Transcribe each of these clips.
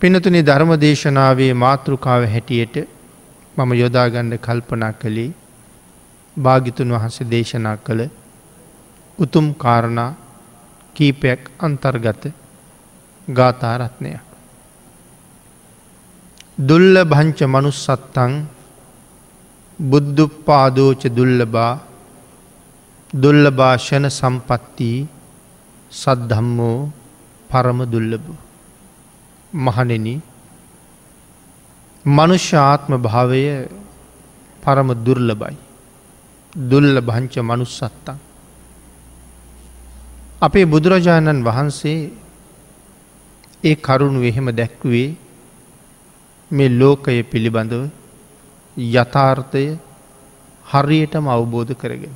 පිනතුනි ධර්ම දේශනාවේ මාතෘකාව හැටියට මම යොදාගණ්ඩ කල්පනා කළේ භාගිතුන් වහන්සේ දේශනා කළ උතුම් කාරණා කීපයක් අන්තර්ගත ගාථාරත්නයක්. දුල්ල භංච මනුස්සත්තං බුද්ධුප්පාදෝච දුල්ලබා දුල්ල භාෂණ සම්පත්තිී සද්ධම්මෝ පරම දුල්ලබ. මහනෙන මනුෂ්‍යාත්ම භාවය පරම දුර්ලබයි. දුල්ල භංච මනුස්සත්තං. අපේ බුදුරජාණන් වහන්සේ ඒ කරුණු එහෙම දැක්වේ මේ ලෝකය පිළිබඳව යථාර්ථය හරියටම අවබෝධ කරගෙන.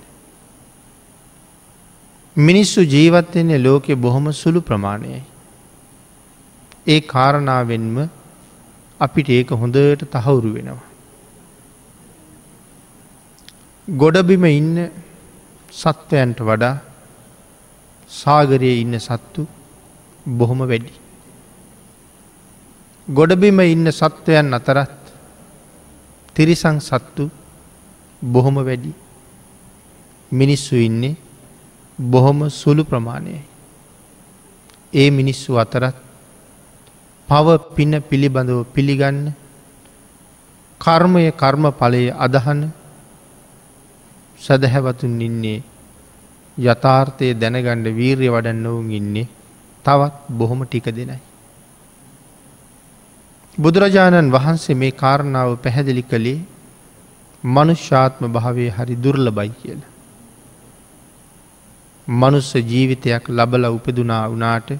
මිනිස්සු ජීවත්වෙන්නේ ලෝකෙ බොහොම සුළු ප්‍රමාණයයි. ඒ කාරණාවෙන්ම අපිට ඒක හොඳට තහවුරු වෙනවා. ගොඩබිම ඉන්න සත්වයන්ට වඩා සාගරයේ ඉන්න සත්තු බොහොම වැඩි. ගොඩබිම ඉන්න සත්වයන් අතරත් තිරිසං සත්තු බොහොම වැඩි. මිනිස්සු ඉන්නේ බොහොම සුළු ප්‍රමාණයයි. ඒ මිනිස්සු අතරත් පව පින පිළිබඳව පිළිගන්න කර්මය කර්ම ඵලය අදහන සැදැහැවතුන් ඉන්නේ යථාර්ථය දැනගණ්ඩ වීර්ය වඩන්න ඔවුන් ඉන්නේ තවත් බොහොම ටික දෙනයි. බුදුරජාණන් වහන්සේ මේ කාරණාව පැහැදිලි කළේ මනුෂ්‍යාත්ම භාවය හරි දුර්ල බයි කියලා. මනුස්ස ජීවිතයක් ලබල උපදුනා වනාට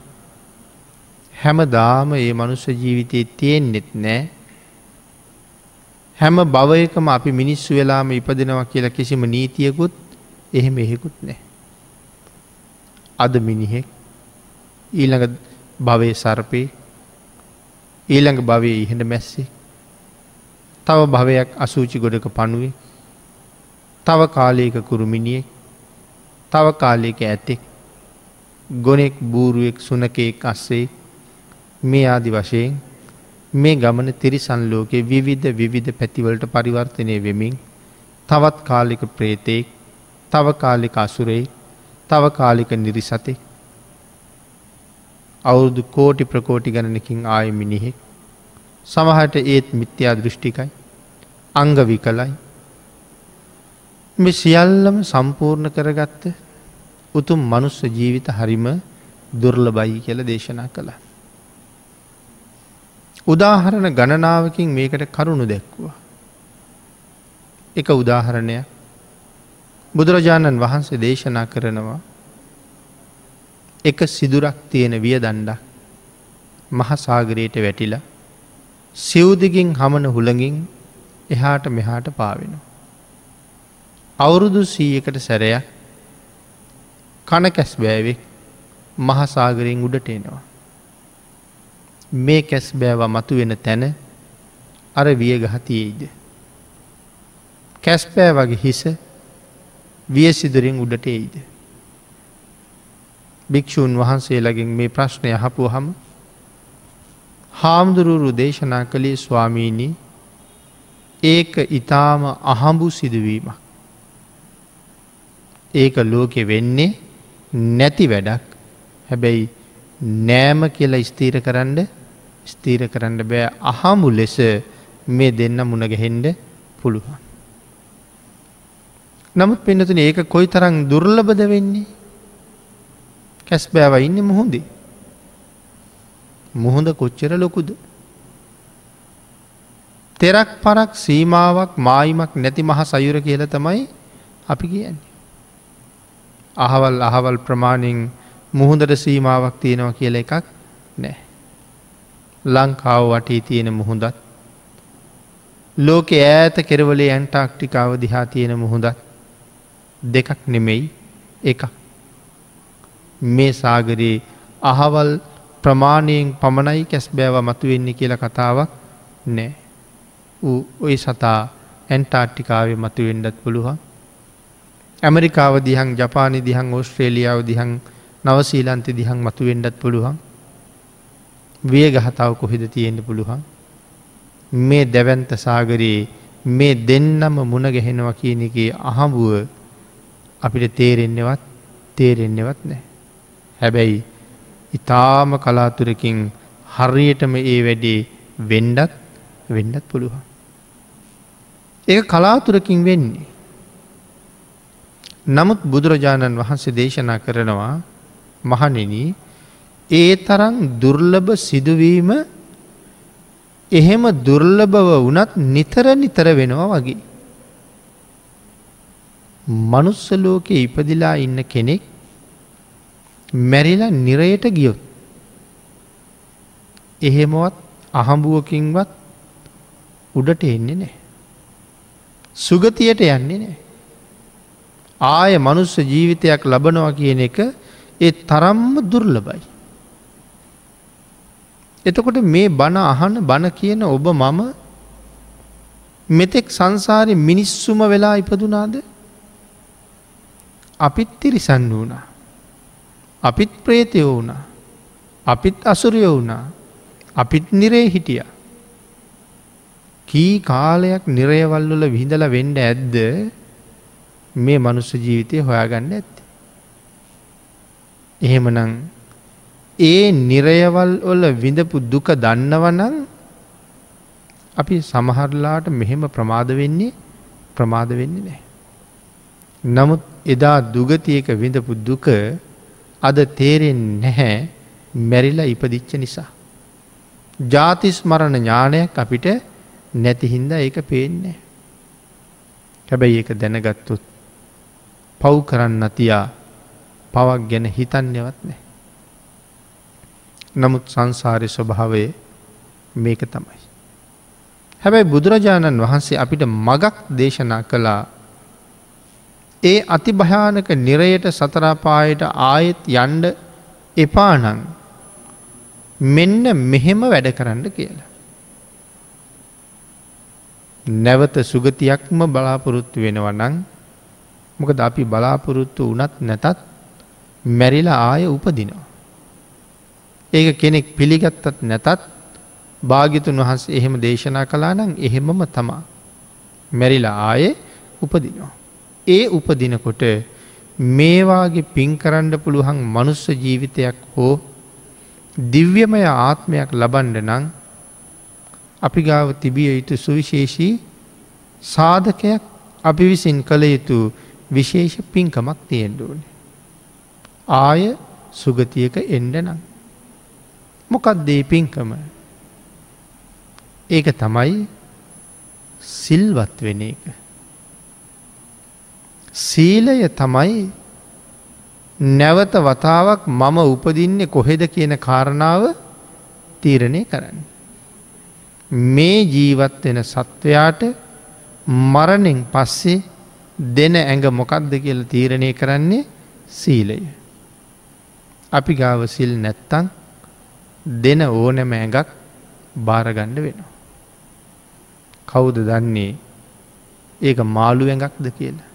හැම දාම ඒ මනුස්ස ජීවිතයේ තියෙන්නෙත් නෑ හැම භවයකම අපි මිනිස්සු වෙලාම ඉපදෙනවා කියලා කිසිම නීතියකුත් එහෙම එහෙකුත් නෑ. අද මිනිහෙක් ඊළඟ භවය සර්පය ඊළඟ භවය ඉහෙට මැස්සේ තව භවයක් අසූචි ගොඩක පණුවේ තව කාලයක කුරුමිනියෙක් තව කාලයක ඇතෙක් ගොනෙක් බූරුවෙක් සුනකයෙක් අස්සේ මේ ආදි වශයෙන් මේ ගමන තිරිසන් ලෝකයේ විවිධ විවිධ පැතිවලට පරිවර්තනය වෙමින් තවත් කාලික ප්‍රේතෙක් තව කාලික අසුරෙක් තව කාලික නිරිසතෙක් අවුරුදු කෝටි ප්‍රකෝටි ගණනකින් ආය මිනිහෙක් සමහට ඒත් මිත්‍යා දෘෂ්ටිකයි අංග විකලයි මේ සියල්ලම සම්පූර්ණ කරගත්ත උතුම් මනුස්ස ජීවිත හරිම දුර්ල බයි කියල දේශනා කළ. උදාහරණ ගණනාවකින් මේකට කරුණු දැක්වා. එක උදාහරණයක් බුදුරජාණන් වහන්සේ දේශනා කරනවා එක සිදුරක් තියෙන විය දණ්ඩක් මහසාගරයට වැටිලා සිව්දිගින් හමන හුළඟින් එහාට මෙහාට පාවෙනවා. අවුරුදු සීයකට සැරයක් කන කැස් බෑවෙක් මහසාගරයෙන් උඩට එනවා. මේ කැස් බෑව මතු වෙන තැන අර විය ගහතියේද. කැස්පෑ වගේ හිස වියසිදුරින් උඩට එයිද. භික්‍ෂූන් වහන්සේලගෙන් මේ ප්‍රශ්නය හපුු හම හාමුදුරුවරු දේශනා කළේ ස්වාමීණී ඒක ඉතාම අහඹු සිදුවීමක්. ඒක ලෝකෙ වෙන්නේ නැති වැඩක් හැබැයි නෑම කියලා ස්තීර කරන්න ස්තීර කරන්න බෑ අහමු ලෙස මේ දෙන්න මුණගහෙන්ඩ පුළුවන්. නමුත් පෙන්නතුන ඒක කොයි තරං දුර්ලබද වෙන්නේ කැස් බෑව ඉන්න මුහොදේ. මුහොඳ කොච්චර ලොකුද. තෙරක් පරක් සීමාවක් මායිමක් නැති මහ සයුර කියල තමයි අපි කියන්නේ. අහවල් අහවල් ප්‍රමාණින් මුහුදට සීමාවක් තියෙනවා කියල එකක් නෑ. ලංකාව වටී තියෙන මුහුදත්. ලෝක ඈත කෙරවලේ ඇන්ටාක්ටිකාව දිහා තියෙන මුහුදත් දෙකක් නෙමෙයි එක. මේ සාගරයේ අහවල් ප්‍රමාණයෙන් පමණයි කැස් බෑව මතුවෙන්නේ කියල කතාවක් නෑ. ඔය සතා ඇන්ටාර්ටිකාවේ මතුවෙන්ඩත් පුළුවන්. ඇමරිකාව දිහන් ජපානි දිහන් ඕස්ට්‍රේලියාව දිහන් නවසීලන්ත දිහන් මතුවෙන්ඩත් පුළුවන්. විය ගහතාව කොහෙද තියෙන්ට පුළුවන් මේ දැවන්ත සාගරයේ මේ දෙන්නම මුණ ගැහෙනවා කියන එක අහඹුව අපිට තේරෙන්නෙවත් තේරෙන්නෙවත් නෑ. හැබැයි ඉතාම කලාතුරකින් හරියටම ඒ වැඩේ වෙන්ඩත් වෙන්නත් පුළුවන්. ඒ කලාතුරකින් වෙන්නේ. නමුත් බුදුරජාණන් වහන්සේ දේශනා කරනවා මහනෙන ඒ තරම් දුර්ලභ සිදුවීම එහෙම දුර්ලභව වනත් නිතර නිතර වෙනවා වගේ. මනුස්සලෝකෙ ඉපදිලා ඉන්න කෙනෙක් මැරිලා නිරයට ගියොත්. එහෙමවත් අහඹුවකින්වත් උඩට එන්නේ නෑ. සුගතියට යන්නේ නෑ. ආය මනුස්ස ජීවිතයක් ලබනවා කියන එක ඒ තරම්ම දුර්ලබයි. එතකොට මේ බණ අහන බණ කියන ඔබ මම මෙතෙක් සංසාරය මිනිස්සුම වෙලා ඉපදුනාද අපිත් තිරිසන්න වුණා. අපිත් ප්‍රේතය වුණා. අපිත් අසුරය වුණා. අපිත් නිරේ හිටිය. කී කාලයක් නිරයවල්වල විහිදල වෙන්ඩ ඇද්ද මේ මනුස්ස ජීවිතය හොයාගන්න ඇත්ත. එහෙමනං ඒ නිරයවල් ඔල විඳපු දුක දන්නවනං අපි සමහරලාට මෙහෙම ප්‍රමාද වෙන්නේ ප්‍රමාද වෙන්නේ නෑ. නමුත් එදා දුගතියක විඳපු දුක අද තේරෙන් නැහැ මැරිලා ඉපදිච්ච නිසා. ජාතිස් මරණ ඥානයක් අපිට නැතිහින්ද ඒක පේන්නේ. හැබැයි ඒක දැනගත්තුත් පව් කරන්න තියා පවක් ගැන හිතන්නවත් නෑ. නමුත් සංසාරය ස්වභාවය මේක තමයි. හැබැයි බුදුරජාණන් වහන්සේ අපිට මගක් දේශනා කළා ඒ අතිභයානක නිරයට සතරාපායට ආයෙත් යන්ඩ එපානං මෙන්න මෙහෙම වැඩ කරන්න කියලා. නැවත සුගතියක්ම බලාපොරොත්තු වෙනවනං මොකද අපි බලාපොරොත්තු වනත් නැතත් මැරිලා ආය උපදිනවා. ඒක කෙනෙක් පිළිගත්තත් නැතත් භාගිතුන් වහන්ස එහෙම දේශනා කලා නං එහෙමම තමා මැරිලා ආයේ උපදිනවා. ඒ උපදිනකොට මේවාගේ පින් කරන්න පුළුවන් මනුස්ස ජීවිතයක් හෝ දිව්‍යමය ආත්මයක් ලබන්ඩ නං අපි ගාව තිබිය යුතු සුවිශේෂී සාධකයක් අපි විසින් කළ යුතු විශේෂ පින්කමක් තියෙන්ඩුවන. ආය සුගතියක එන්ඩ නං. මොකත් දේ පින්කම ඒක තමයි සිල්වත් වෙන එක. සීලය තමයි නැවත වතාවක් මම උපදින්නේ කොහෙද කියන කාරණාව තීරණය කරන්න. මේ ජීවත් වෙන සත්වයාට මරණෙන් පස්සේ දෙන ඇඟ මොකක්ද කියල තීරණය කරන්නේ සීලය. අපි ගාව සිල් නැත්තං දෙන ඕනැම ඇඟක් භාරගණ්ඩ වෙනවා. කවුද දන්නේ ඒක මාළු ඇඟක්ද කියලා.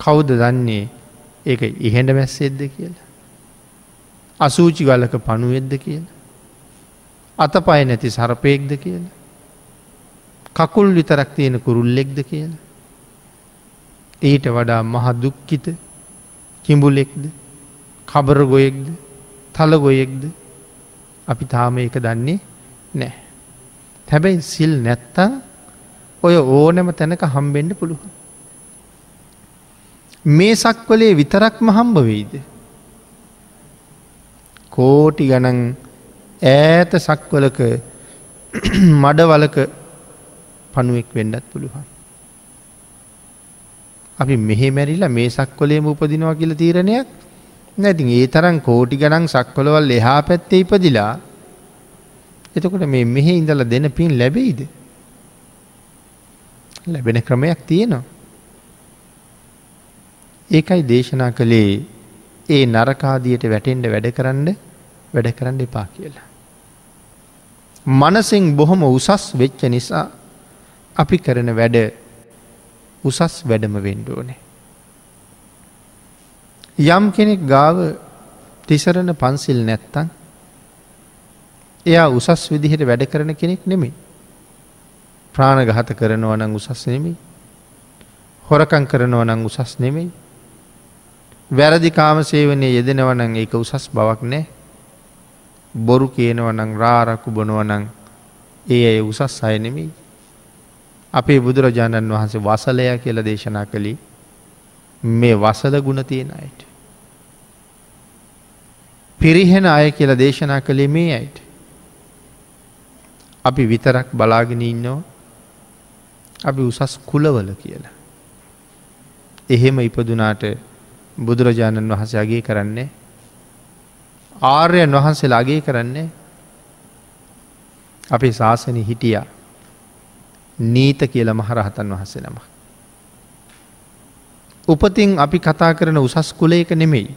කවුද දන්නේ ඒක ඉහෙඩ මැස්සෙද්ද කියලා. අසූචි ගලක පණුවෙද්ද කියලා. අතපය නැති සරපයෙක්ද කියලා. කකුල් විතරක් තියෙන කුරුල්ලෙක්ද කියලා. ඊට වඩා මහ දුක්කිත කිඹුලෙක්ද කබර ගොයෙක්ද තල ගොයෙක්ද අපි තාම එක දන්නේ නෑ. හැබැයි සිල් නැත්තං ඔය ඕනෑම තැනක හම්බෙන්ඩ පුළුවන්. මේ සක්වලේ විතරක්ම හම්බ වෙයිද. කෝටි ගණන් ඈත සක්වලක මඩවලක පණුවෙක් වෙන්නත් පුළුවන්. අපි මෙහෙ මැරිලා මේ සක්වලේම උපදිනවා කියල තීරණයක් නැතින් ඒ තරන් කෝටි ගණන් සක්වලවල් එහා පැත්තේ ඉපදිලා එතකොට මේ මෙහෙ ඉඳල දෙන පින් ලැබෙයිද. ලැබෙන ක්‍රමයක් තියෙනවා. ඒකයි දේශනා කළේ ඒ නරකාදියට වැටෙන්ඩ වැඩ කරන්න වැඩ කරන්න එපා කියලා. මනසිං බොහොම උසස් වෙච්ච නිසා අපි කරන වැඩ උසස් වැඩම වෙන්ඩෝනේ. යම් කෙනෙක් ගාව තිසරණ පන්සිල් නැත්තං එයා උසස් විදිහට වැඩ කරන කෙනෙක් නෙමෙයි. ප්‍රාණගහත කරනවනං උසස් නෙමෙයි. හොරකං කරනවනං උසස් නෙමෙයි. වැරදි කාමසේවනය යෙදෙනවනං ඒක උසස් බවක් නෑ. බොරු කියනවනං රාරක්කු බොනුවනං ඒ අය උසස් අය නෙමෙයි. අපේ බුදුරජාණන් වහන්සේ වසලය කියල දේශනා කළේ මේ වසල ගුණ තියෙන අයට. පිරිහෙන අය කියලා දේශනා කළේ මේ අයට. අපි විතරක් බලාගෙන ඉන්නවා අපි උසස් කුලවල කියලා. එහෙම ඉපදුනාට බුදුරජාණන් වහන්සේ අගේ කරන්නේ ආර්යන් වහන්සේලා අගේ කරන්නේ අපේ ශාසන හිටියා නීත කියල මහරහතන් වහන්සේ නම. උපතින් අපි කතා කරන උසස් කුලයක නෙමෙයි.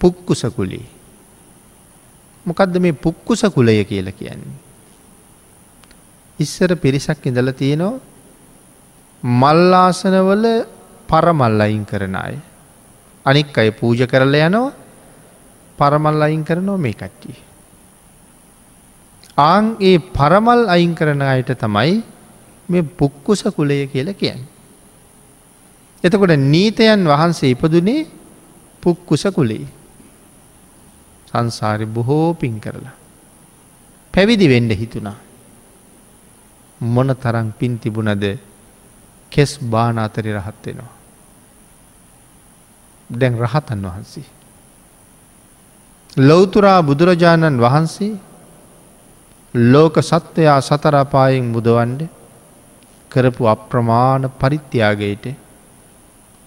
පුක්කුස කුලේ. මොකදද මේ පුක්කුස කුලය කියල කියන්නේ. ඉස්සර පිරිසක් ඉඳල තියෙනවා මල්ලාසනවල පරමල් අයින් කරන අය. අනික් අය පූජ කරල යනවා පරමල් අයින් කරනෝ මේ කට්ටිය. ආං ඒ පරමල් අයින් කරන අයට තමයි මේ පුක්කුස කුලය කියල කියන්න. එතකොට නීතයන් වහන්සේ ඉපදුනේ පුක්කුස කුලේ. සංසාරි බොහෝ පින් කරලා. පැවිදි වෙන්ඩ හිතුණා. මොන තරං පින් තිබුණද කෙස් බාන අතරි රහත්වෙනවා. දැන් රහතන් වහන්සේ. ලොවතුරා බුදුරජාණන් වහන්සේ ලෝක සත්වයා සතරපායෙන් මුදවන්ඩ කරපු අප්‍රමාණ පරිත්‍යයාගයට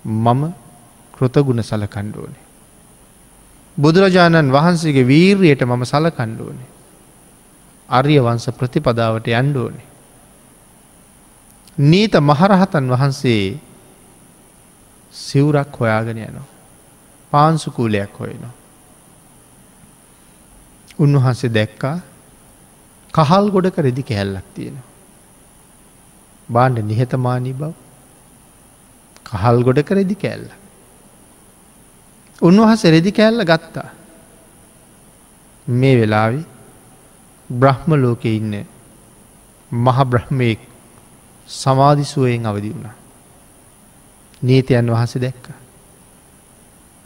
මම කෘතගුණ සලකණ්ඩුවනේ. බුදුරජාණන් වහන්සේගේ වීර්යට මම සලකණ්ඩුවනේ. අරිය වංස ප්‍රතිපදාවට යන්ඩුවනේ. නීත මහරහතන් වහන්සේ සිවුරක් හොයාගෙන යනවා. පාන්සුකූලයක් හොයනවා. උන්වහන්සේ දැක්කා කහල් ගොඩක රෙදි කැල්ලක් තියෙනවා. බාණ්ඩ නිහතමානී බව කහල් ගොඩක රෙදි කෑල්ල. උන්වහස රෙදි කෑල්ල ගත්තා. මේ වෙලාවි බ්‍රහ්ම ලෝකෙ ඉන්න මහ බ්‍රහ්මයෙක් සමාධිසුවයෙන් අවදි වුණා. නීතයන් වහස දැක්ක.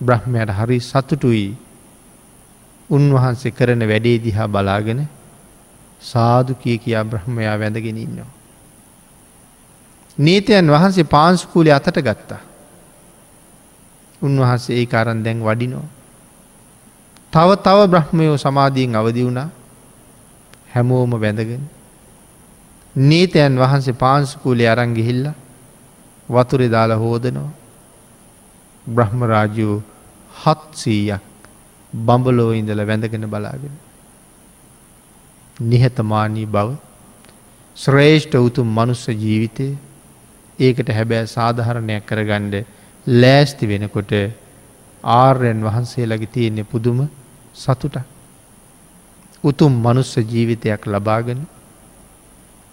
බ්‍රහ්මයට හරි සතුටුයි උන්වහන්සේ කරන වැඩේ දිහා බලාගෙන සාදු කිය කියා බ්‍රහ්මයා වැඳගෙන ඉන්නවා. නීතයන් වහන්සේ පාන්ස්කූලය අතට ගත්තා. උන්වහන්සේ ඒ අරන් දැන් වඩිනෝ. තව තව බ්‍රහ්මයෝ සමාධීෙන් අවදි වුණා හැමෝම වැඳගෙන. නීතයන් වහන්සේ පාන්ස්කූලය අරංගිහිල්ල වතුරෙ දාලා හෝදනවා. බ්‍රහ්මරාජයෝ හත්සීයක් බඹලෝ ඉඳල වැඳගෙන බලාගෙන. නිහතමානී බව ශ්‍රේෂ්ඨ උතුම් මනුස්ස ජීවිතය ඒකට හැබෑ සාධහරණයක් කරගණ්ඩ ලෑස්ති වෙනකොට ආර්යන් වහන්සේලගේ තියෙන්නේ පුදුම සතුට උතුම් මනුස්ස ජීවිතයක් ලබාගෙන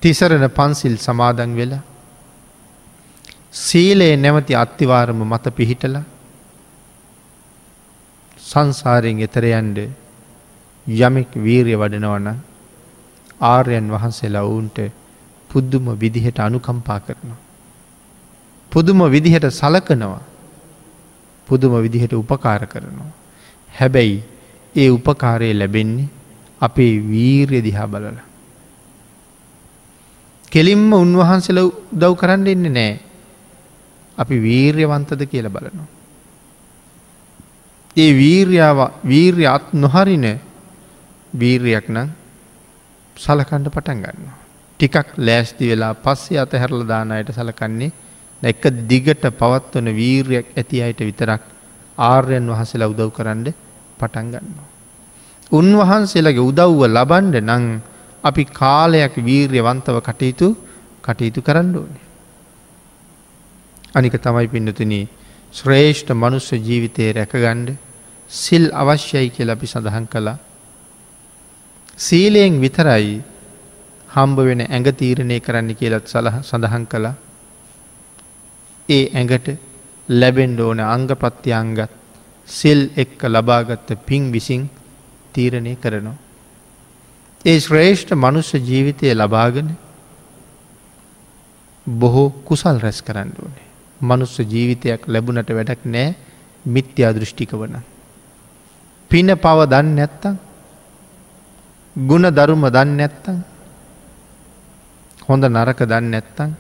තිසරණ පන්සිල් සමාදන් වෙලා සීලයේ නැමති අත්තිවාරම මත පිහිටල සංසාරයෙන් එතරයන්ඩ යමෙක් වීරය වඩනවන ආර්යන් වහන්සේලා ඔවුන්ට පුද්දුම විදිහට අනුකම්පා කරනවා. පුදුම විදිහට සලකනවා පුදුම විදිහට උපකාර කරනවා. හැබැයි ඒ උපකාරය ලැබෙන්නේ අපේ වීර්ය දිහා බලල. කෙලින්ම උන්වහන්සල දව් කරන්න එන්න නෑ අපි වීර්යවන්තද කියල බලනවා. ඒ වීර්යාව වීර්ය අත් නොහරින වීර්යක් නම් සලකණ්ඩ පටන් ගන්නවා. ටිකක් ලෑස්ති වෙලා පස්සේ අතහැරල දානයට සලකන්නේ එක දිගට පවත්වන වීරයක් ඇති අයට විතරක් ආර්යන් වහසලා උදව් කරන්න පටන් ගන්නවා. උන්වහන්සේලගේ උදව්ව ලබන්ඩ නං අපි කාලයක් වීර්යවන්තව කටයුතු කටයුතු කරන්න ඕනේ. අනික තමයි පින්නතුන ශ්‍රේෂ්ඨ මනුස්ස ජීවිතය රැකගණ්ඩ සිල් අවශ්‍යයි කියල අපි සඳහන් කළා. සීලයෙන් විතරයි හම්බ වෙන ඇඟ තීරණය කරන්න කියලත් සලහ සඳහන් කළා ඒ ඇඟට ලැබෙන්ඩ ඕන අංග ප්‍රත්‍යයන්ගත් සෙල් එක්ක ලබාගත්ත පින් විසින් තීරණය කරනවා. ඒ ශ්‍රේෂ්ඨ මනුස්්‍ය ජීවිතය ලබාගෙන බොහෝ කුසල් රැස් කරන්න ඕනේ. මනුස්ස ජීවිතයක් ලැබුණට වැඩක් නෑ මිත්‍යා දෘෂ්ටික වන. පින පව දන්න නැත්තං ගුණ දරුම දන්න නැත්තං හොඳ නරක දන්න නැත්තං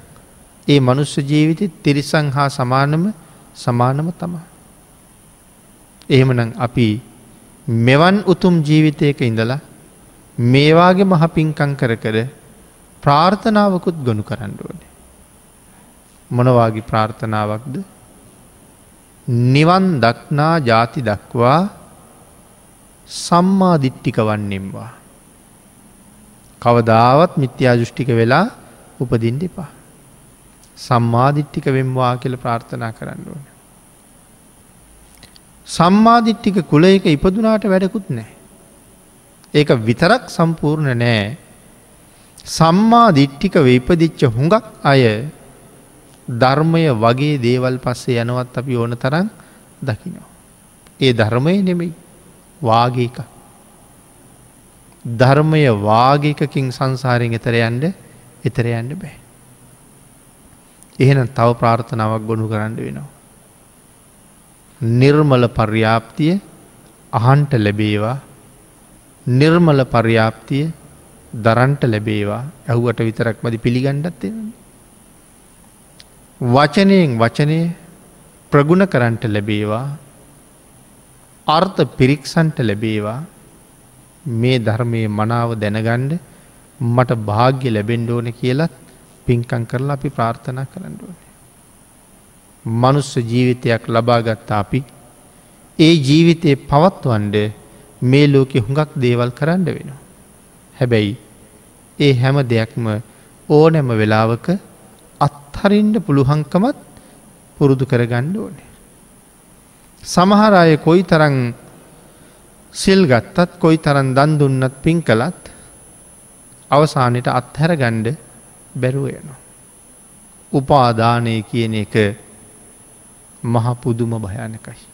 ඒ මනුස්ස ජීවිතය තිරිසං හා සමානම සමානම තමා. එහෙමනම් අපි මෙවන් උතුම් ජීවිතයක ඉඳලා මේවාගේ මහ පින්කං කර කර ප්‍රාර්ථනාවකුත් ගොනු කරන්න ඕනේ. මොනවාගේ ප්‍රාර්ථනාවක්ද නිවන් දක්නා ජාති දක්වා සම්මාධිට්ටික වන්නෙම්වා. කවදාවත් මිත්‍යා දෘෂ්ටික වෙලා උපදින් දෙපා. සම්මාධිට්ටික වෙම්වා කියල ප්‍රාර්ථනා කරන්න ඕන. සම්මාධිට්ටික කුලයක ඉපදුනාට වැඩකුත් නෑ. ඒක විතරක් සම්පූර්ණ නෑ. සම්මා දිට්ටික වෙයිපදිච්ච හුඟක් අය ධර්මය වගේ දේවල් පස්සේ යනවත් අපි ඕන තරන් දකිනවා. ඒ ධර්මය නෙමෙයි වාගේක. ධර්මය වාගේකකින් සංසාරයෙන් එතර යන්ඩ එතර යන්න බෑ. එහෙනම් තව ප්‍රාර්ථනාවක් ගොුණු කරන්න වෙනවා. නිර්මල පර්යාප්තිය අහන්ට ලැබේවා. නිර්මල පර්යාප්තිය දරන්ට ලැබේවා. ඇහුවට විතරක් මදි පිළිගණ්ඩත් වචනයෙන් වචනය ප්‍රගුණ කරන්ට ලැබේවා. අර්ථ පිරික්සන්ට ලැබේවා. මේ ධර්මය මනාව දැනගණ්ඩ මට භාග්‍ය ලැබෙන්ඩ ඕන කියලත් පින්කං කරලා අපි ප්‍රාර්ථනා කරන්න ඕන. මනුස්ස ජීවිතයක් ලබාගත්තා අපි ඒ ජීවිතය පවත්වන්ඩ මේ ලෝකෙ හුඟක් දේවල් කරන්න වෙනවා. හැබැයි ඒ හැම දෙයක්ම ඕනෑම වෙලාවක අත්හරින්ට පුළුහංකමත් පුරුදු කරගණ්ඩ ඕනේ. සමහර අය කොයි තරං සිල් ගත්තත් කොයි තරන් දන් දුන්නත් පින් කළත් අවසානයට අත්හැර ගණ්ඩ බැරුව යනවා. උපාදානය කියන එක මහ පුදුම භයනකයි.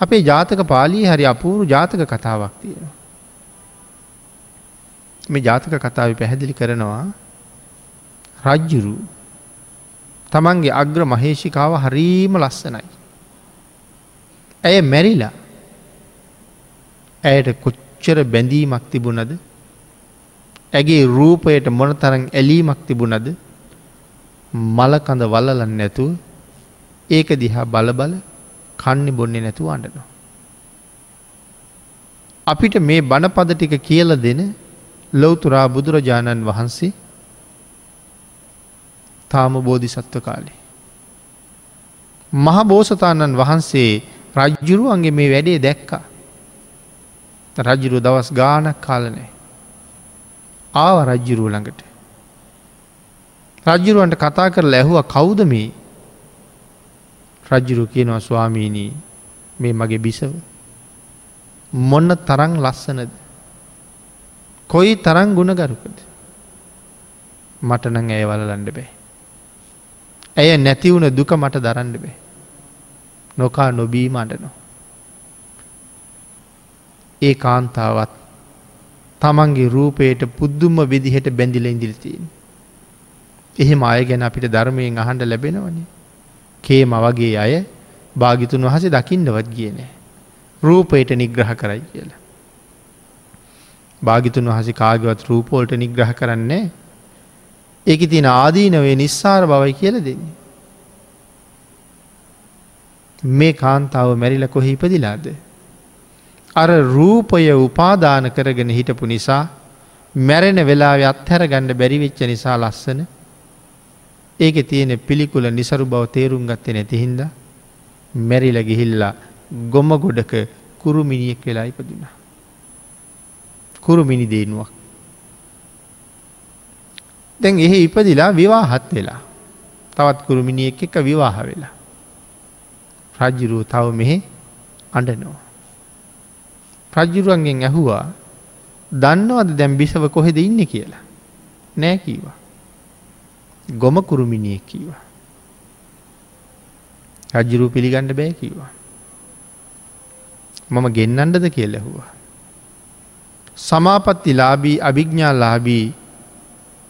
අපේ ජාතක පාලී හරි අපූරු ජාතක කතාවක් තියෙනවා. මේ ජාතක කතාව පැහැදිලි කරනවා රජ්ජුරු තමන්ගේ අග්‍ර මහේෂිකාව හරීම ලස්සනයි. ඇය මැරිලා ඇයට කොච්චර බැඳීමක් තිබුණද ඇගේ රූපයට මොන තරන් ඇලීමක් තිබුණද මලකඳ වල්ලලන්න නැතුව ඒක දිහා බලබල කන්නේ බොන්නේ නැතුව අඩනවා. අපිට මේ බණපද ටික කියල දෙන ලොවතුරා බුදුරජාණන් වහන්සේ තාම බෝධිසත්ව කාලේ. මහබෝසතාණන් වහන්සේ රජ්ජුරුවන්ගේ මේ වැඩේ දැක්කා. රජ්ජුරු දවස් ගානක් කාලනෑ. ආව රජ්ජුරුව ළඟට. රජ්ජුරුවන්ට කතා කර ලැහුව කෞුද මේ රජ්ජුරු කියනවා ස්වාමීණී මේ මගේ බිසව. මොන්න තරං ලස්සනද. කොයි තරං ගුණගරුකද. මටනං ඇය වලලන්ඩ බෑ. ඇය නැතිවුණ දුක මට දරන්න බෑ. නොකා නොබීම අඩනවා. ඒ කාන්තාවත් තමන්ගේ රූපයට පුද්දුම්ම විදිහට බැඳිල ඉදිරිතිීන්. එහෙම අය ගැන අපිට ධර්මයෙන් අහන්ඩ ලැබෙනවනේ. කේම වගේ අය භාගිතුන් වහස දකින්නවත් කියනෑ. රූපයට නිග්‍රහ කරයි කියලා. භාගිතුන් වහස කාගවත් රූපෝල්ට නිග්‍රහ කරන්නේ ඒක තින ආදීනවේ නිස්සාර බවයි කියල දෙන්නේ. මේ කාන්තාව මැරිල කොහි ඉපදිලාද. අර රූපය උපාදාන කරගෙන හිටපු නිසා මැරෙන වෙලා අත්හැර ගණඩ බැරිවෙච්ච නිසා ලස්සන ඒක තියෙන පිළිකුල නිසරු බව තේරුම් ගත්තේ නැතිහින්ද මැරිල ගිහිල්ලා ගොම ගොඩක කුරුමිනිියෙක් වෙලා ඉපදුන. කුරුමිනි දේනුවක්. දැන් එහෙ ඉපදිලා විවාහත් වෙලා තවත් කුරුමිනිියෙක් එක විවාහ වෙලා. රජ්ජුරුව තව මෙහෙ අඩනවා. රජ්ජුරුවන්ගෙන් ඇහුවා දන්නවද දැම් බිසව කොහෙද ඉන්න කියලා. නෑ කීවා. ගොම කුරුමිනියෙක් කීවා. රජ්ජුරු පිළිගණ්ඩ බෑ කිවා. මම ගෙන්නන්ඩද කිය ලැහුවා. සමාපත්ති ලාබී අභිග්ඥා ලාබී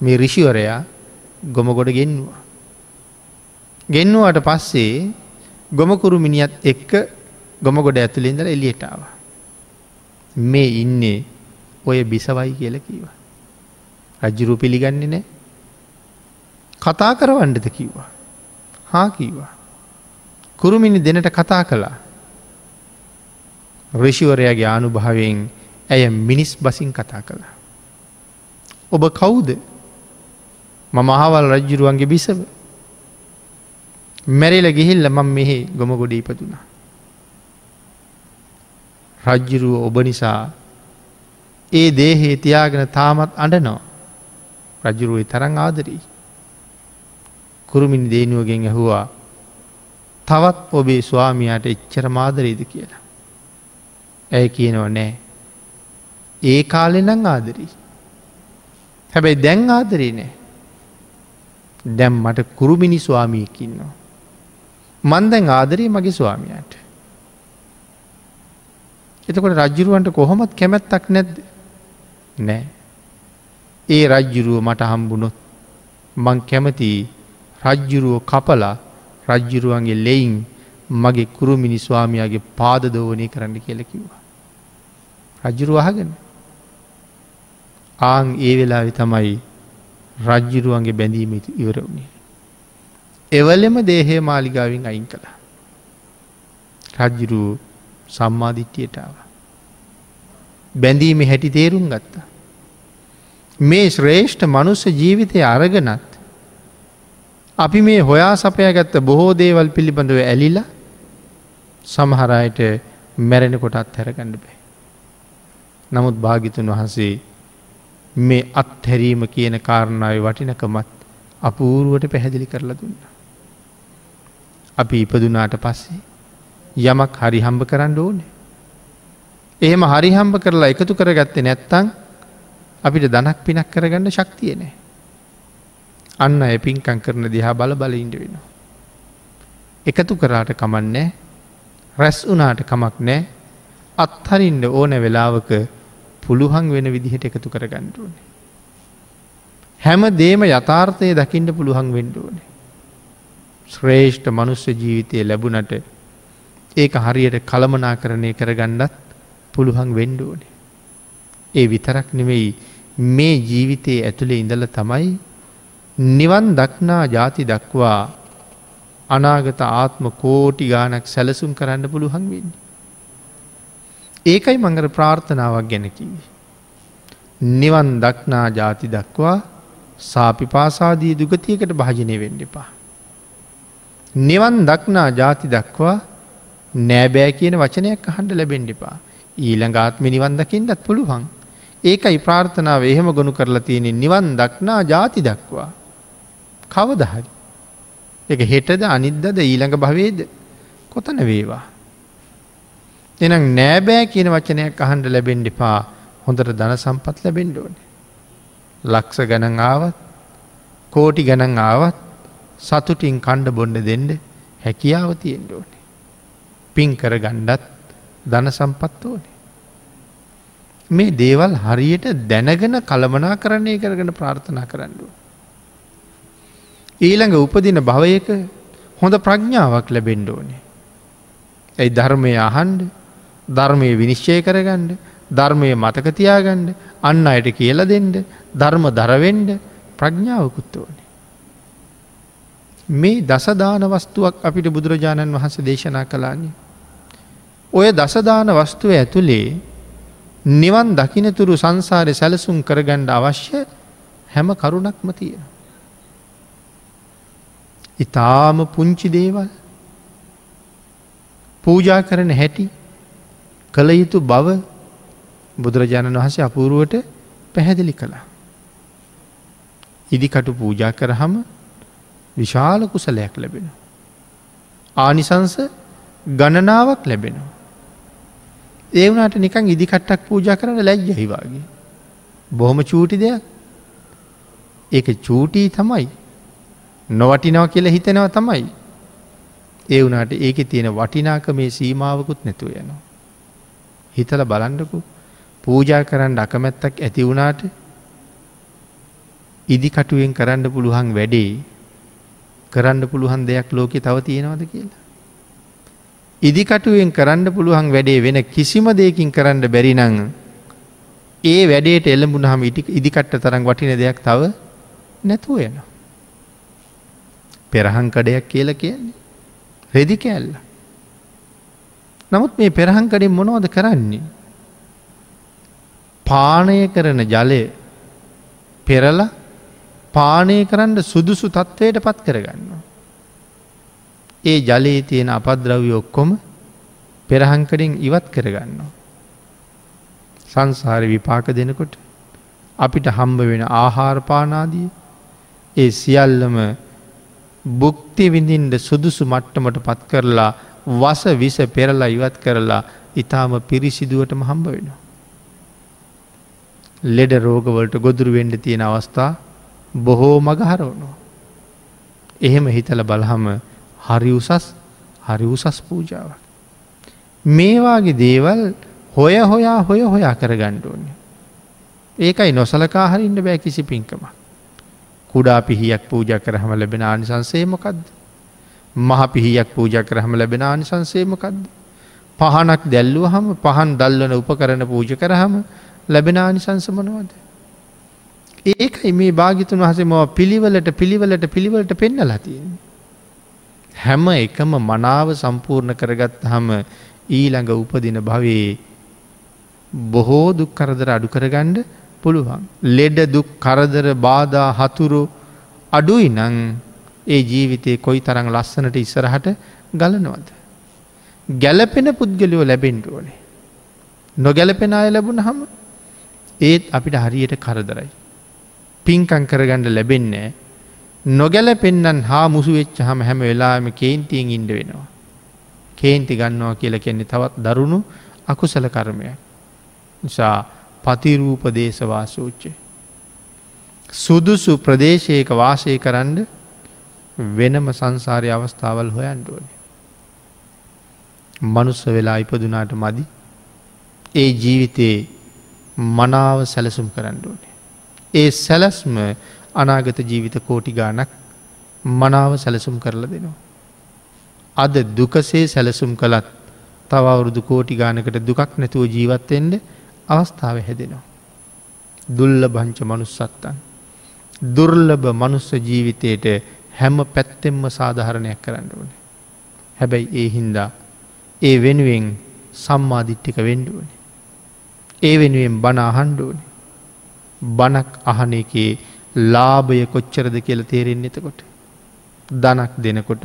මේ රිෂිවරයා ගොමගොඩ ගෙන්වා. ගෙන්නුවට පස්සේ ගොමකුරු මිනිියත් එක්ක ගොමගොඩ ඇතුළින්දල එලියටාව. මේ ඉන්නේ ඔය බිසවයි කියල කීව. රජ්ජුරු පිළිගන්නේ නෑ කතා කරවන්නද කිව්වා. හා කීවා. කුරුමිනි දෙනට කතා කළා. රිෂිවරයාගේ ආනුභාවයෙන් ඇය මිනිස් බසින් කතා කළා. ඔබ කවුද මම අහවල් රජ්ජුරුවන්ගේ බිසව මැරිල ගිහිල්ල මං මෙහෙ ගොම ගොඩ ඉපදුනා. රජ්ජුරුව ඔබ නිසා ඒ දේහේ තියාගෙන තාමත් අඩනවා රජුරුවේ තරං ආදරී. කුරුමිනි දේනුවගෙන් ඇහුවා තවත් ඔබේ ස්වාමියයට එච්චර මාදරේද කියලා. ඇය කියනව නෑ. ඒ කාලෙනං ආදරී. හැබැයි දැන් ආදරේ නෑ. දැම් මට කුරුමිනි ස්වාමීකින්නවා. මන්දැන් ආදරී මගේ ස්වාමියයට. එතකොට රජ්ජුරුවන්ට කොහොමත් කැමැත්තක් නැද්ද නෑ. ඒ රජ්ජුරුව මට හම්බුණොත් මං කැමති රජ්ජුරුව කපලා රජ්ජුරුවන්ගේ ලෙයින් මගේ කුරුමිනි ස්වාමයාගේ පාද දෝවනය කරන්න කියලකිවා. රජ්ජුරුව අහගෙන ආං ඒ වෙලාවෙ තමයි රජ්ජුරුවන්ගේ බැඳීම ඉවර වුණේ. එවලෙම දේහය මාලිගාවින් අයින් කළා. රජ්ජුරු සම්මාධිට්්‍යයටාව. බැඳීම හැටි තේරුම් ගත්තා. මේ ශ්‍රේෂ්ඨ මනුස්ස ජීවිතය අරගනත් අපි මේ හොයා සපයගත්ත බොහෝ දේවල් පිළිබඳව ඇලිලා සමහරයට මැරෙන කොටත් හැරගණඩ බෑ. නමුත් භාගිතුන් වහන්සේ මේ අත්හැරීම කියන කාරණාව වටිනකමත් අපූරුවට පැහැදිලි කරලා දුන්න. අපි ඉපදුනාට පස්සේ යමක් හරි හම්බ කරන්න ඕනේ. එහෙම හරි හම්බ කරලා එකතු කරගත්තේ නැත්තං අපිට දනක් පිනක් කරගන්න ශක්තිය නෑ. අන්න ඇ පින්කං කරන දිහා බල බල ඉඩ වෙනවා. එකතු කරාට කමන්නෑ රැස් වනාට කමක් නෑ අත්හරින්ට ඕන වෙලාවක පුළුහන් වෙන විදිහට එකතු කර ගණ්ඩුවනේ. හැම දේම යථාර්ථය දකිින්ට පුළුවන් වෙන්ඩුවනේ. ශ්‍රේෂ්ඨ මනුස්්‍ය ජීවිතය ලැබුණට ඒක හරියට කළමනා කරණය කරගන්නත් පුළුවන් වෙන්ඩුවනේ. ඒ විතරක් නෙවෙයි මේ ජීවිතයේ ඇතුළේ ඉඳල තමයි නිවන් දක්නා ජාති දක්වා අනාගත ආත්ම කෝටි ගානක් සැලසුම් කරන්න පුළුවන් වෙන්නේ. ඒකයි මඟර ප්‍රාර්ථනාවක් ගැනකිවේ. නිවන් දක්නා ජාති දක්වා සාපි පාසාදී දුගතියකට භාජනය වෙන්න එපා. නිවන් දක්නා ජාති දක්වා නෑබෑ කියන වචනයක් අහන්ඩ ලැබෙන්ඩ එපා. ඊළඟාත්ම නිවන් දකිින්ටත් පුළුවන්. ඒකයි ප්‍රාර්ථනාව එහෙම ගොුණු කරලා තියෙනෙ නිවන් දක්නා ජාති දක්වා. කවදහරි. එක හෙටද අනිද්දද ඊළඟ භවේද කොතන වේවා. එනම් නෑබෑ කියන වචනයක් අහන්ඩ ලැබෙන්ඩ එපා හොඳට ධන සම්පත් ලැබෙන්ඩ ඕනේ. ලක්ස ගණන් ආවත් කෝටි ගණන් ආවත් සතුටින් කණ්ඩ බොන්ඩ දෙන්න හැකියාව තියෙන්ට ඕනේ. පින් කර ගණ්ඩත් ධන සම්පත් ඕනේ. මේ දේවල් හරියට දැනගෙන කළමනා කරණය කරගෙන ප්‍රාර්ථනා කරන්නුව. ඊළඟ උපදින භවයක හොඳ ප්‍රඥාවක් ලැබෙන්ඩ ඕනේ. ඇයි ධර්මය අහන්ඩ ධර්මය විනිශ්චය කරගණ්ඩ ධර්මය මතකතියාගණ්ඩ අන්න අයට කියල දෙන්ඩ ධර්ම දරවෙන්ඩ ප්‍රඥාවකුත් ඕනේ. මේ දසදාන වස්තුවක් අපිට බුදුරජාණන් වහන්ස දේශනා කලාන්නේ. ඔය දසදාන වස්තුව ඇතුළේ නිවන් දකිනතුරු සංසාරය සැලසුම් කරගණ්ඩ අවශ්‍ය හැම කරුණක්ම තියෙන. ඉතාම පුංචි දේවල් පූජා කරන හැටි කළ යුතු බව බුදුරජාණන් වහන්සේ අපූරුවට පැහැදිලි කළා. ඉදිකටු පූජා කරහම විශාල කුසලයක් ලැබෙන. ආනිසංස ගණනාවක් ලැබෙනවා. ඒ වනාට නිකං ඉදිකට්ටක් පූජා කරන ලැජ්ජහිවාගේ. බොහොම චූටි දෙයක් ඒක චූටී තමයි නොවටිනව කියල හිතෙනව තමයි. ඒ වනාට ඒක තියෙන වටිනාක මේ සීමාවකුත් නැතුව යනවා. හිතල බලන්ඩකු පූජා කරන්න අකමැත්තක් ඇති වුණාට ඉදිකටුවෙන් කරන්න පුළුවන් වැඩේ කරන්න පුළුවන් දෙයක් ලෝකෙ තව තියෙනවද කියලා. ඉදිකටුවෙන් කරන්න පුළුවන් වැඩේ වෙන කිසිම දෙයකින් කරන්න බැරිනං ඒ වැඩේට එල්ලඹුණ හම ඉදිකට්ට තරම් වටින දෙයක් තව නැතුව යන. පෙරහංකඩයක් කියල කියන්නේ. රෙදි කෑල්ල. නමුත් මේ පෙරහංකඩෙන් මොනවද කරන්නේ. පානය කරන ජලය පෙරලා පානය කරන්න සුදුසු තත්ත්වයට පත් කරගන්නවා. ඒ ජලයේ තියෙන අපද්‍රව්‍ය ඔක්කොම පෙරහංකඩින් ඉවත් කරගන්නවා. සංසාර විපාක දෙනකොට අපිට හම්බ වෙන ආහාරපානාදිය ඒ සියල්ලම බුක්ති විඳින්ට සුදුසු මට්ටමට පත් කරලා වස විස පෙරලා ඉවත් කරලා ඉතාම පිරිසිදුවටම හම්බ වෙනවා. ලෙඩ රෝගවලට ගොදුරු වෙන්ඩ තියෙන අවස්ථා බොහෝ මගහරවනවා. එහෙම හිතල බලහම හරි උසස් හරි උසස් පූජාවක්. මේවාගේ දේවල් හොය හොයා හොය හොයා කර ගණ්ඩුවන්නේ. ඒකයි නොසලකා හරින්න බෑ කිසි පින්කම. කුඩා පිහියක් පූජ කරහම ලැබෙන ආනිසන්සේමකක්ද. මහ පිහියක් පූජ කරහම ලැබෙන ආනිසන්සේමකක්ද. පහනක් දැල්ලුව හම පහන් දල්වන උප කරන පූජ කරහම ලැබෙන ආනිසංසමනවද. ඒකයි මේ භාගිතුන් වහසේ මව පිළිවලට පිළිවලට පිළිවලට පෙන්නලා තියෙන. හැම එකම මනාව සම්පූර්ණ කරගත් හම ඊළඟ උපදින භවයේ බොහෝ දුක් කරදර අඩු කරගණ්ඩ පුළුවන්. ලෙඩ දුක් කරදර බාධා හතුරු අඩුයි නං ඒ ජීවිතය කොයි තරං ලස්සනට ඉස්සරහට ගලනවද. ගැලපෙන පුද්ගලයෝ ලැබෙන්ටුවනේ. නොගැලපෙන අය ලැබුණ හම ඒත් අපිට හරියට කරදරයි. පින්කං කරගණ්ඩ ලැබෙන්නේ. නොගැල පෙන්න්නන් හා මුසු වෙච්ච හම හැම වෙලාම කේන්තියෙන් ඉන්ඩ වෙනවා. කේන්ති ගන්නවා කියල කෙන්නේ තවත් දරුණු අකුසල කර්මයක්. නිසා පතිරූප දේශවාසූච්චය. සුදුසු ප්‍රදේශයක වාසය කරන්න වෙනම සංසාරය අවස්ථාවල් හොයන්ඩුවනේ. මනුස්ස වෙලා ඉපදුනාට මදි ඒ ජීවිතයේ මනාව සැලසුම් කරන්න ඕනේ. ඒ සැලස්ම අනාගත ජීවිත කෝටි ගානක් මනාව සැලසුම් කරලා දෙනවා. අද දුකසේ සැලසුම් කළත් තවවුරුදු කෝටි ගානකට දුකක් නැතුව ජීවත්තෙන්ට අවස්ථාව හැදෙනවා. දුල්ල භංච මනුස්සත්තන්. දුර්ලභ මනුස්ස ජීවිතයට හැම පැත්තෙම්ම සාධහරණයක් කරන්න ඕනේ. හැබැයි ඒ හින්දා ඒ වෙනුවෙන් සම්මාධිට්ටික වෙන්ඩුවනේ. ඒ වෙනුවෙන් බණ අහන්ඩුවනේ. බණක් අහන එකේ ලාභය කොච්චරද කියල තේරෙන් එතකොට. දනක් දෙනකොට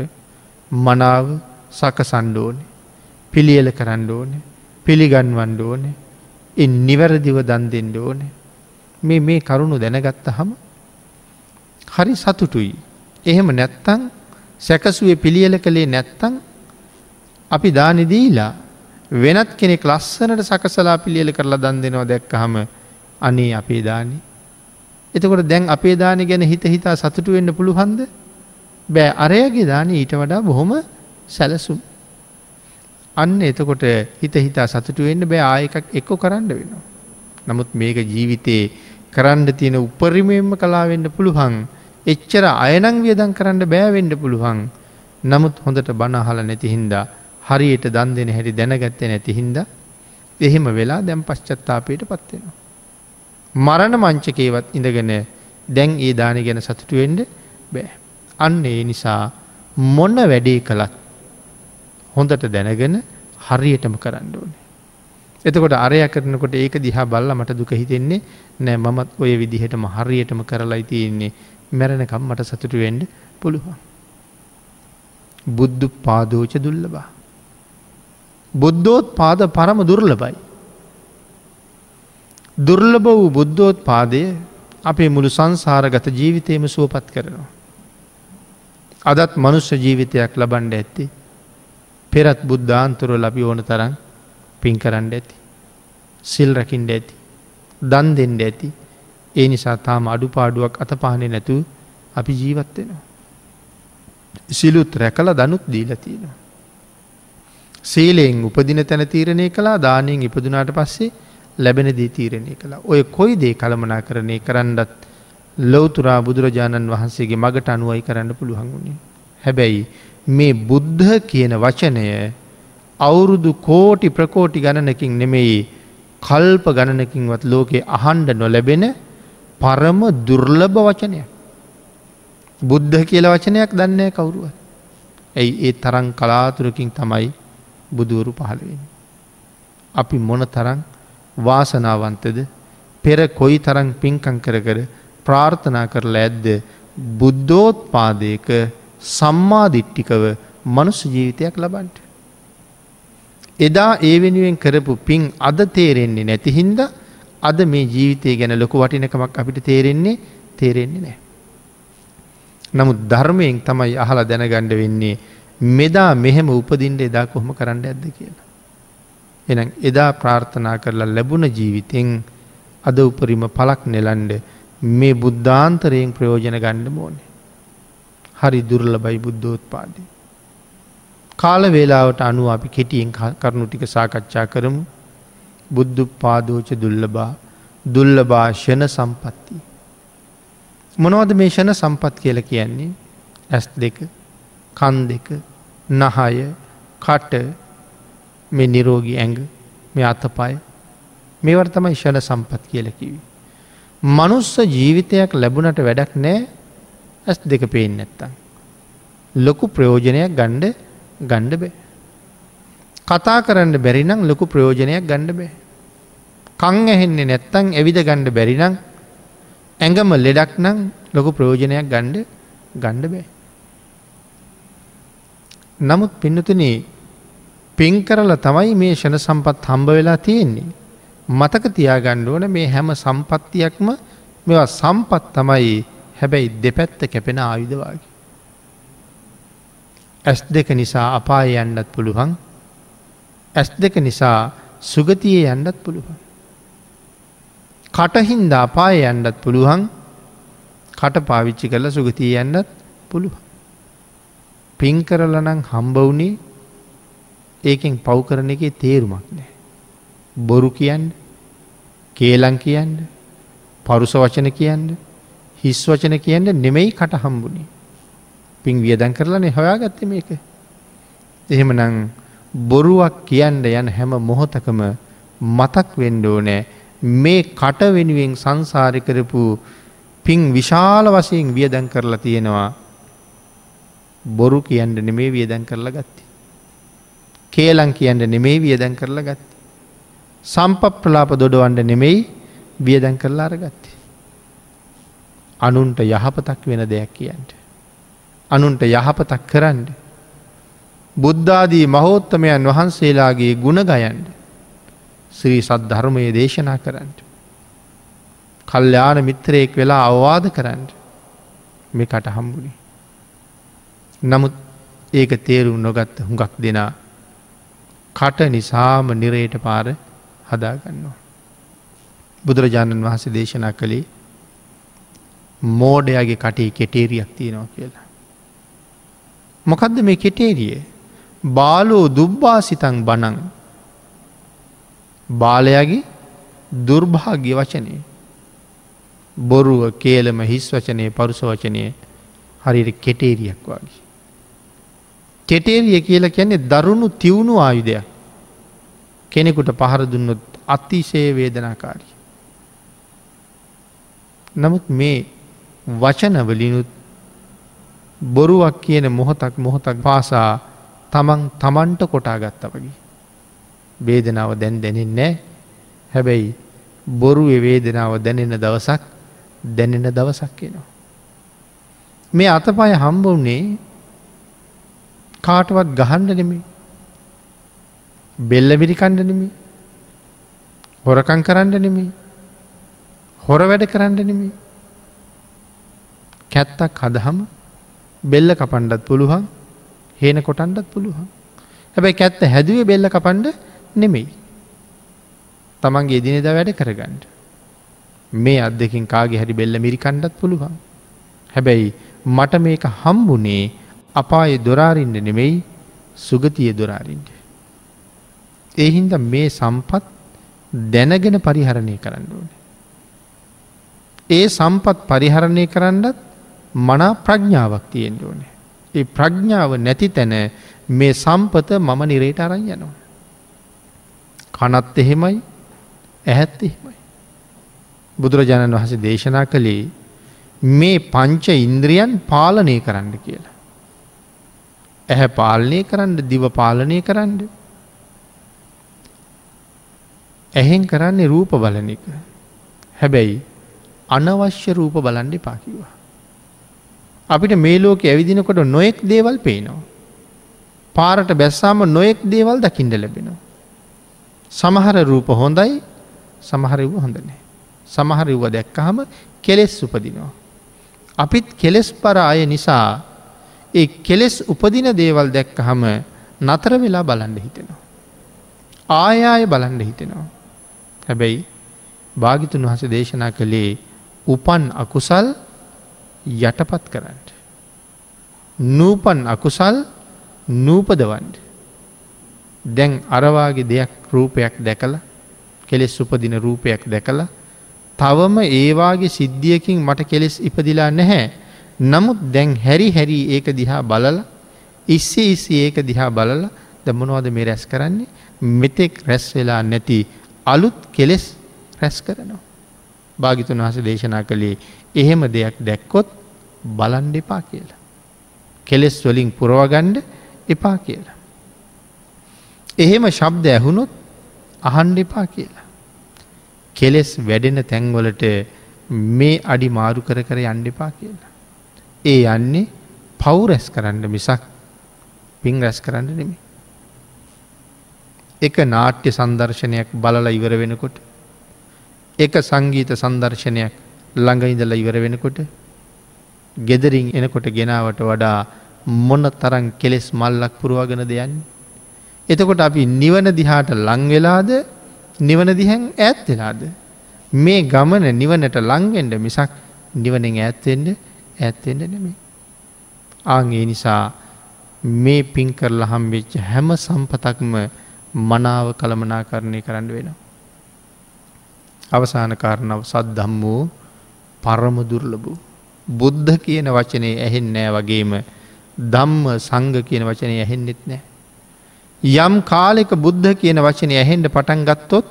මනාව සක සණ්ඩෝන පිළියල කරන්න ඕන පිළිගන්වන්ඩ ඕන එ නිවැරදිව දන් දෙෙන්ඩ ඕන මේ මේ කරුණු දැනගත්ත හම හරි සතුටුයි. එහෙම නැත්තං සැකසුවේ පිළියල කළේ නැත්තං අපි දානෙදීලා වෙනත් කෙනෙක් ලස්සනට සකසලා පිළියල කරලා දන් දෙනවා දැක්කහම අනේ අපේ දානි. එතකොට දැන් අපේ දාන ගැන හිත හිතා සතුටු වෙන්න පුළුහන්ද බෑ අරයගේ දාන ඊට වඩා බොහොම සැලසුම්. අන්න එතකොට හිත හිතා සතුටු වෙන්න බෑ ආයකක් එක්කො කරන්න වෙනවා. නමුත් මේක ජීවිතයේ කරන්න තියෙන උපරිමයෙන්ම කලාවෙන්න පුළුවන් එච්චර අයනං වියදන් කරන්න බෑවෙන්ඩ පුළුවන් නමුත් හොඳට බණහල නැතිහින්දා හරියට දන් දෙන හැටි දැනගත්තේ නැතිහින්ද එහෙම වෙලා දැම් පශ්චත්තාපයට පත්වෙනවා. මරණ මංචකේවත් ඉඳගෙන දැන් ඒ දාන ගැන සතුටුවෙන්ඩ බෑ. අන්න ඒ නිසා මොන්න වැඩේ කළත් හොඳට දැනගෙන හරියටම කරන්න ඕනේ. එතකොට අරය කරනකොට ඒක දිහා බල්ල මට දුක හිතෙන්නේ නෑ මමත් ඔය විදිහටම හරියටම කරලයි තියෙන්නේ මැරණකම් මට සතුටු වෙන්ඩ පුළුවන්. බුද්ධ පාදෝච දුල්ලබා. බුද්ධෝත් පාද පරම දුර්ලබයි. දුර්ලභ වූ බුද්ධෝත් පාදය අපේ මුළු සංසාරගත ජීවිතයම සුවපත් කරනවා. අදත් මනුෂ්‍ය ජීවිතයක් ලබන්ඩ ඇත්ති. පෙරත් බුද්ධාන්තුර ලබි ඕන තරන් පින් කරන්න ඇති. සිල් රකිින්ඩ ඇති. දන් දෙෙන්ඩ ඇති. ඒ නිසා තාම අඩුපාඩුවක් අතපානෙ නැතු අපි ජීවත්වෙනවා. සිලුත් රැකල දනුත් දීලතියෙනවා. සීලයෙන් උපදින තැන තීරණය කලා දානයෙන් ඉපදුනාට පස්සේ ලැබෙන දී තීරණය කලා. ඔය කොයි දේ කළමනා කරණය කරන්නත් ලොවතුරා බුදුරජාණන් වහන්සේගේ මගට අනුවයි කරන්න පුළුවන් වුණේ. හැබැයි මේ බුද්ධ කියන වචනය අවුරුදු කෝටි ප්‍රකෝටි ගණනකින් නෙමෙයි කල්ප ගණනකින්වත් ලෝකෙ අහන්ඩ නොලැබෙන පරම දුර්ලභ වචනය. බුද්ධ කියල වචනයක් දන්නේ කවුරුව. ඇයි ඒ තරං කලාතුරකින් තමයි බුදුවරු පහළවෙන්. අපි මොන තරං වාසනාවන්තද පෙර කොයි තරං පින්කං කර කර ප්‍රාර්ථනා කරලා ඇද්ද බුද්ධෝත් පාදයක සම්මාධිට්ටිකව මනුස්ස ජීවිතයක් ලබන්ට. එදා ඒ වෙනුවෙන් කරපු පින් අද තේරෙන්නේ නැතිහින්ද අද මේ ජීවිතය ගැන ලොකු වටිනකමක් අපිට තේරෙන්නේ තේරෙන්නේ නෑ. නමුත් ධර්මයෙන් තමයි අහලා දැනගණ්ඩ වෙන්නේ මෙදා මෙහෙම උපදින්ට එදා කොහොම කරන්න ඇද්ද කියලා. එන එදා ප්‍රාර්ථනා කරලා ලැබුණ ජීවිතෙන් අද උපරිම පලක් නෙලන්ඩ මේ බුද්ධාන්තරයෙන් ප්‍රයෝජන ගණ්ඩ මෝනේ. හරි දුර්ල බයි බුද්ධෝත්පාදය. කාල වේලාවට අනුව අපි කෙටියෙන් කරුණු ටික සාකච්ඡා කරමු බුද්ධ පාදෝච දුල්ලබා දුල්ලබා ෂණ සම්පත්තිී. මොනවද මේ ෂණ සම්පත් කියල කියන්නේ ඇස් දෙක කන් දෙක නහය කට මේ නිරෝගී ඇඟ මේ අතපය මේවට තමයි ෂණ සම්පත් කියල කිවි. මනුස්ස ජීවිතයක් ලැබුණට වැඩක් නෑ ඇස් දෙක පේෙන් නැත්තං. ලොකු ප්‍රයෝජනයක් ගණ්ඩ ගණ්ඩ බෑ. කතා කරන්න බැරිනම් ලොකු ප්‍රයෝජනයක් ගණ්ඩ බෑ. කං ඇහෙන්නේ නැත්තං ඇවිද ගණ්ඩ බැරිනම් ඇඟම ලෙඩක් නම් ලොකු ප්‍රයෝජනයක් ගණ්ඩ ගණ්ඩ බෑ. නමුත් පින්නතුනේ පින් කරලා තමයි මේ ෂණ සම්පත් හම්බ වෙලා තියෙන්නේ. මතක තියාගණ්ඩ ඕන මේ හැම සම්පත්තියක්ම මෙවා සම්පත් තමයි හැබැයි දෙපැත්ත කැපෙන ආයුධවාගේ. ඇස් දෙක නිසා අපාය යන්නත් පුළුවන් ඇස් දෙක නිසා සුගතියේ යන්නත් පුළුවන්. කටහින්ද අපාය යන්නත් පුළුවන් කට පාවිච්චි කරල සුගතිය යන්නත් පුළුවන්. පින් කරලනං හම්බවුනේ ඒකෙන් පව් කරන එකේ තේරුමක් නෑ. බොරු කියන්න කේලං කියන්න පරුස වචන කියන්න හිස් වචන කියන්න නෙමෙයි කට හම්බුණේ. පින් වියදන් කරලනේ හොයාගත්ත මේක. එහෙම නං බොරුවක් කියන්න යන හැම මොහොතකම මතක් වෙන්ඩෝ නෑ මේ කට වෙනුවෙන් සංසාරි කරපු පින් විශාල වසයෙන් වියදැන් කරලා තියෙනවා බොරු කියන්න නෙමේ වියදැන් කරලා ගත්ති. කේලං කියන්න නෙමේ වියදැන් කරලා ගත්ති. සම්ප ප්‍රලාප දොඩවන්ඩ නෙමෙයි වියදැන් කරලා අරගත්ති. අනුන්ට යහපතක් වෙන දෙයක් කියන්ට. අනුන්ට යහපතක් කරන්න. බුද්ධාදී මහෝත්තමයන් වහන්සේලාගේ ගුණ ගයන්ඩ ශ්‍රී සද්ධර්මය දේශනා කරන්නට. කල්්‍යාන මිත්‍රයෙක් වෙලා අවවාද කරන්න මේ කට හම්බුණි. නමුත් ඒක තේරුම් නොගත්ත හුඟක් දෙනා කට නිසාම නිරයට පාර හදාගන්නවා. බුදුරජාණන් වහන්සේ දේශනා කළේ මෝඩයාගේ කටේ කෙටේරියක් තියෙනවා කියලා. මොකදද මේ කෙටේරිය බාලෝ දුබ්බාසිතං බනං බාලයාගේ දුර්භාග්‍ය වචනය බොරුව කේලම හිස් වචනය පරුස වචනය හරියට කෙටේරියක් වගේ. කෙටේරිය කියලා කියන්නේ දරුණු තිවුණු ආයුධයක් කෙනෙකුට පහර දුන්නොත් අතිශය වේදනාකාරී. නමුත් මේ වචනවලිනුත් බොරුවක් කියන මොහොතක් මොහොතක් පාසා තමන් තමන්ට කොටා ගත්ත වගේ. වේදනාව දැන් දැනෙන්නේ හැබැයි බොරු වේදනාව දැනෙන දවසක් දැනෙන දවසක් එනවා. මේ අතපය හම්බවුනේ කාටවත් ගහන්ඩ නෙමේ බෙල්ල විරිකණ්ඩ නෙමේ හොරකං කරන්න නෙමේ හොර වැඩ කරන්න නෙමේ කැත්තක් හදහම බෙල්ල කපන්ඩත් පුළුවන් හේන කොටන්ඩත් පුළුවන්. හැබැයි කැත්ත හැදුවේ බෙල්ල කපන්ඩ නෙමෙයි. තමන්ගේ දිනෙද වැඩ කරගන්නඩ. මේ අත් දෙකින් කාගේ හැරි බෙල්ල මිරිකණ්ඩත් පුළුවන්. හැබැයි මට මේක හම්බුනේ අපාය දොරාරින්ට නෙමෙයි සුගතිය දොරාරින්ට. එහින්ද මේ සම්පත් දැනගෙන පරිහරණය කරන්න ඕන. ඒ සම්පත් පරිහරණය කරන්නත් මනා ප්‍රඥාවක් තියෙන්ට ඕනේ. ඒ ප්‍රඥාව නැති තැන මේ සම්පත මම නිරේට අරන් යනවා. කනත් එහෙමයි ඇහැත් එහෙමයි. බුදුරජාණන් වහස දේශනා කළේ මේ පංච ඉන්ද්‍රියන් පාලනය කරන්න කියලා. ඇහැ පාලනය කරන්න දිව පාලනය කරන්න. ඇහෙන් කරන්නේ රූප බලන එක. හැබැයි අනවශ්‍ය රූප බලන්ඩ පාකිවා. අපිට මේ ලෝක ඇවිදිනකොට නොයෙක් දේවල් පේනවා. පාරට බැස්සාම නොයෙක් දේවල් දකිින්ට ලැබෙනවා. සමහර රූප හොඳයි සමහරව හොඳනෑ. සමහරව්ව දැක්කහම කෙලෙස් උපදිනවා. අපිත් කෙලෙස් පර අය නිසා ඒ කෙලෙස් උපදින දේවල් දැක්කහම නතර වෙලා බලන්ඩ හිතෙනවා. ආයාය බලන්ඩ හිතෙනවා. හැබැයි භාගිතුන් වහස දේශනා කළේ උපන් අකුසල් යටපත් කරන්න. නූපන් අකුසල් නූපදවන්ඩ. දැන් අරවාගේ දෙයක් රූපයක් දැකලා කෙලෙස් උපදින රූපයක් දැකලා තවම ඒවාගේ සිද්ධියකින් මට කෙලෙස් ඉපදිලා නැහැ. නමුත් දැන් හැරි හැරි ඒක දිහා බලල ඉස්සේ ඉස්සේ ඒක දිහා බලල දමනවාද මේ රැස් කරන්නේ මෙතෙක් රැස් වෙලා නැති අලුත් කෙලෙස් රැස් කරනවා. භාගිතුන් වහස දේශනා කළේ එහෙම දෙයක් දැක්කොත් බලන්ඩ එපා කියලා. කෙලෙස් වලින් පුරවගණ්ඩ එපා කියලා. එහෙම ශබ්ද ඇහුණොත් අහන්ඩ එපා කියලා. කෙලෙස් වැඩෙන තැන්වලට මේ අඩි මාරු කර කර යන්න එපා කියලා. ඒ යන්නේ පව් රැස් කරන්න මිසක් පින් රැස් කරන්න නෙමේ. එක නාට්‍ය සංදර්ශනයක් බලල ඉවර වෙනකොට එක සංගීත සංදර්ශනයක් ළඟඉඳල ඉවර වෙනකොට ගෙදරින් එනකොට ගෙනාවට වඩා මොන තරන් කෙලෙස් මල්ලක් පුරුවගෙන දෙයන්න. එතකොට අපි නිවන දිහාට ලංවෙලාද නිවන දිහැන් ඈත් වෙලාද. මේ ගමන නිවනට ලංගෙන්ඩ මිසක් නිවනෙන් ඇත්තෙන්ට ඇත්තෙන්ට නෙමේ. ආගේ නිසා මේ පින් කරලා හම්බෙච්ච හැම සම්පතක්ම මනාව කළමනා කරණය කරන්න වෙන. අවසාන කාරණාව සද්ධම් වූ පරම දුර්ලබූ. බුද්ධ කියන වචනය ඇහෙන් නෑ වගේම දම්ම සංග කියන වචනය ඇහෙන්නෙත් නෑ. යම් කාලෙක බුද්ධ කියන වචනය ඇහෙන්ට පටන් ගත්තොත්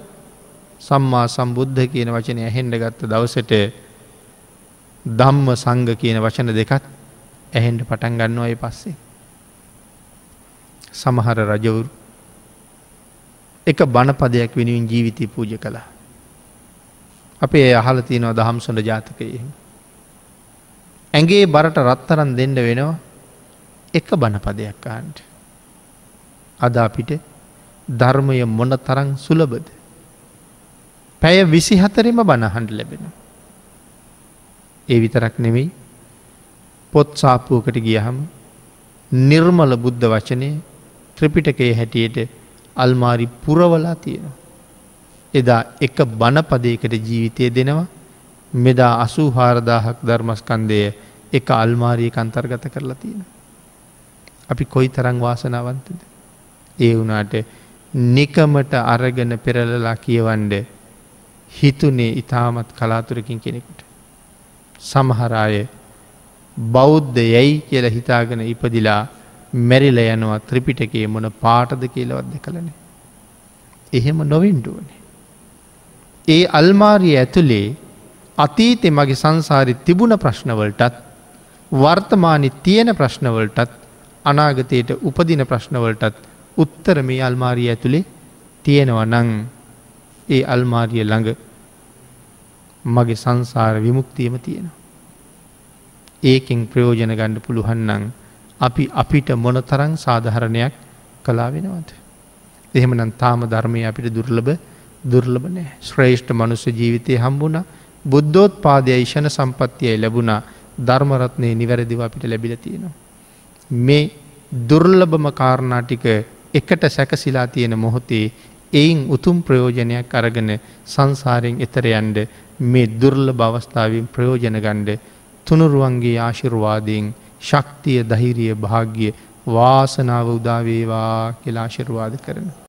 සම්මා සම්බුද්ධ කියන වචනය ඇහෙන්ඩ ගත්ත දවසට දම්ම සංග කියන වචන දෙකත් ඇහෙන්ට පටන් ගන්නවා අය පස්සේ. සමහර රජවුරු එක බණපදයක් වෙනුවෙන් ජීවිතය පූජ කළා. අපේ අහල තියෙනවා දහම් සොඳ ජාතකයෙහි. ඇගේ බරට රත්තරන් දෙන්න වෙනවා එක බණපදයක් ආන්ට. අද අපිට ධර්මය මොන තරං සුලබද. පැය විසි හතරෙම බණහන්ඩ ලැබෙන. ඒ විතරක් නෙවෙයි පොත් සාපුුවකට ගියහම නිර්මල බුද්ධ වචනය ත්‍රිපිටකේ හැටියට අල්මාරි පුරවලා තියෙනවා. එදා එක බණපදයකට ජීවිතය දෙනවා මෙදා අසූ හාරදාහක් ධර්මස්කන්දය එක අල්මාරී කන්තර්ගත කරලා තියෙන. අපි කොයි තරං වාසනාවන්තද. ඒ වුණාට නිකමට අරගෙන පෙරලලා කියවන්ඩ හිතුනේ ඉතාමත් කලාතුරකින් කෙනෙකුට. සමහරාය බෞද්ධ යැයි කියල හිතාගෙන ඉපදිලා මැරිල යනවා ත්‍රිපිටකේ මොන පාටද කියලවත්ද කළන. එහෙම නොවින්ඩුවනේ. ඒ අල්මාරිය ඇතුළේ අතීතෙ මගේ සංසාරි තිබුණ ප්‍රශ්නවලටත් වර්තමානි තියෙන ප්‍රශ්නවලටත් අනාගතයට උපදින ප්‍රශ්නවලටත් උත්තර මේ අල්මාරිය ඇතුළේ තියෙනව නං ඒ අල්මාරිය ළඟ මගේ සංසාර විමුක්තියම තියෙනවා. ඒකෙන් ප්‍රයෝජන ගණ්ඩ පුළුහන්නන් අපි අපිට මොන තරං සාධහරණයක් කලා වෙනවද. එහෙමනම් තාම ධර්මය අපිට දුර්ලභ දුර්ලභ නෑ ශ්‍රේෂ්ඨ මනුස්ස ජීවිතය හම්බුණ බුද්ධෝත් පාදය යිශන සම්පත්තියයි ලැබුණා ධර්මරත්නය නිවැරදිව අපිට ලැබිල තියෙනවා. මේ දුර්ලභම කාරණාටික එකට සැකසිලා තියෙන මොහොතේ එයින් උතුම් ප්‍රයෝජනයක් අරගෙන සංසාරයෙන් එතරයන්ඩ මේ දුර්ල භවස්ථාවෙන් ප්‍රයෝජන ගණ්ඩ තුනුරුවන්ගේ ආශිර්වාදයෙන් ශක්තිය දහිරිය භාග්‍ය වාසනාව උදාවේවා කියලා ආශිර්වාද කරනවා.